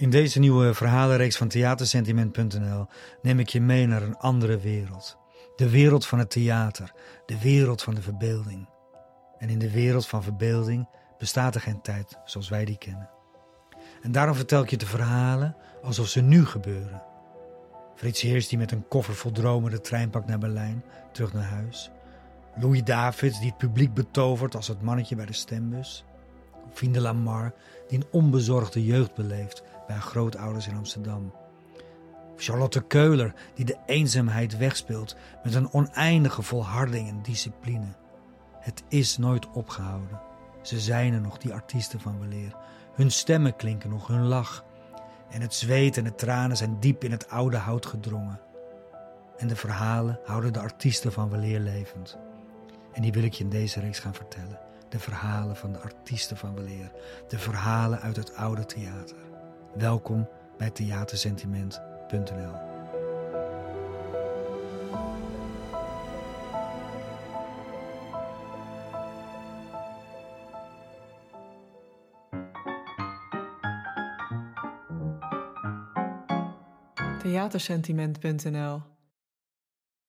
In deze nieuwe verhalenreeks van theatersentiment.nl neem ik je mee naar een andere wereld. De wereld van het theater, de wereld van de verbeelding. En in de wereld van verbeelding bestaat er geen tijd zoals wij die kennen. En daarom vertel ik je de verhalen alsof ze nu gebeuren. Frits Heers die met een koffer vol dromen de trein pakt naar Berlijn, terug naar huis. Louis Davids die het publiek betovert als het mannetje bij de stembus. Fien de Lamar die een onbezorgde jeugd beleeft bij haar grootouders in Amsterdam. Charlotte Keuler die de eenzaamheid wegspeelt met een oneindige volharding en discipline. Het is nooit opgehouden. Ze zijn er nog, die artiesten van weleer. Hun stemmen klinken nog, hun lach. En het zweet en de tranen zijn diep in het oude hout gedrongen. En de verhalen houden de artiesten van weleer levend. En die wil ik je in deze reeks gaan vertellen. De verhalen van de artiesten van weleer. De verhalen uit het oude theater. Welkom bij theatersentiment.nl. Theatersentiment.nl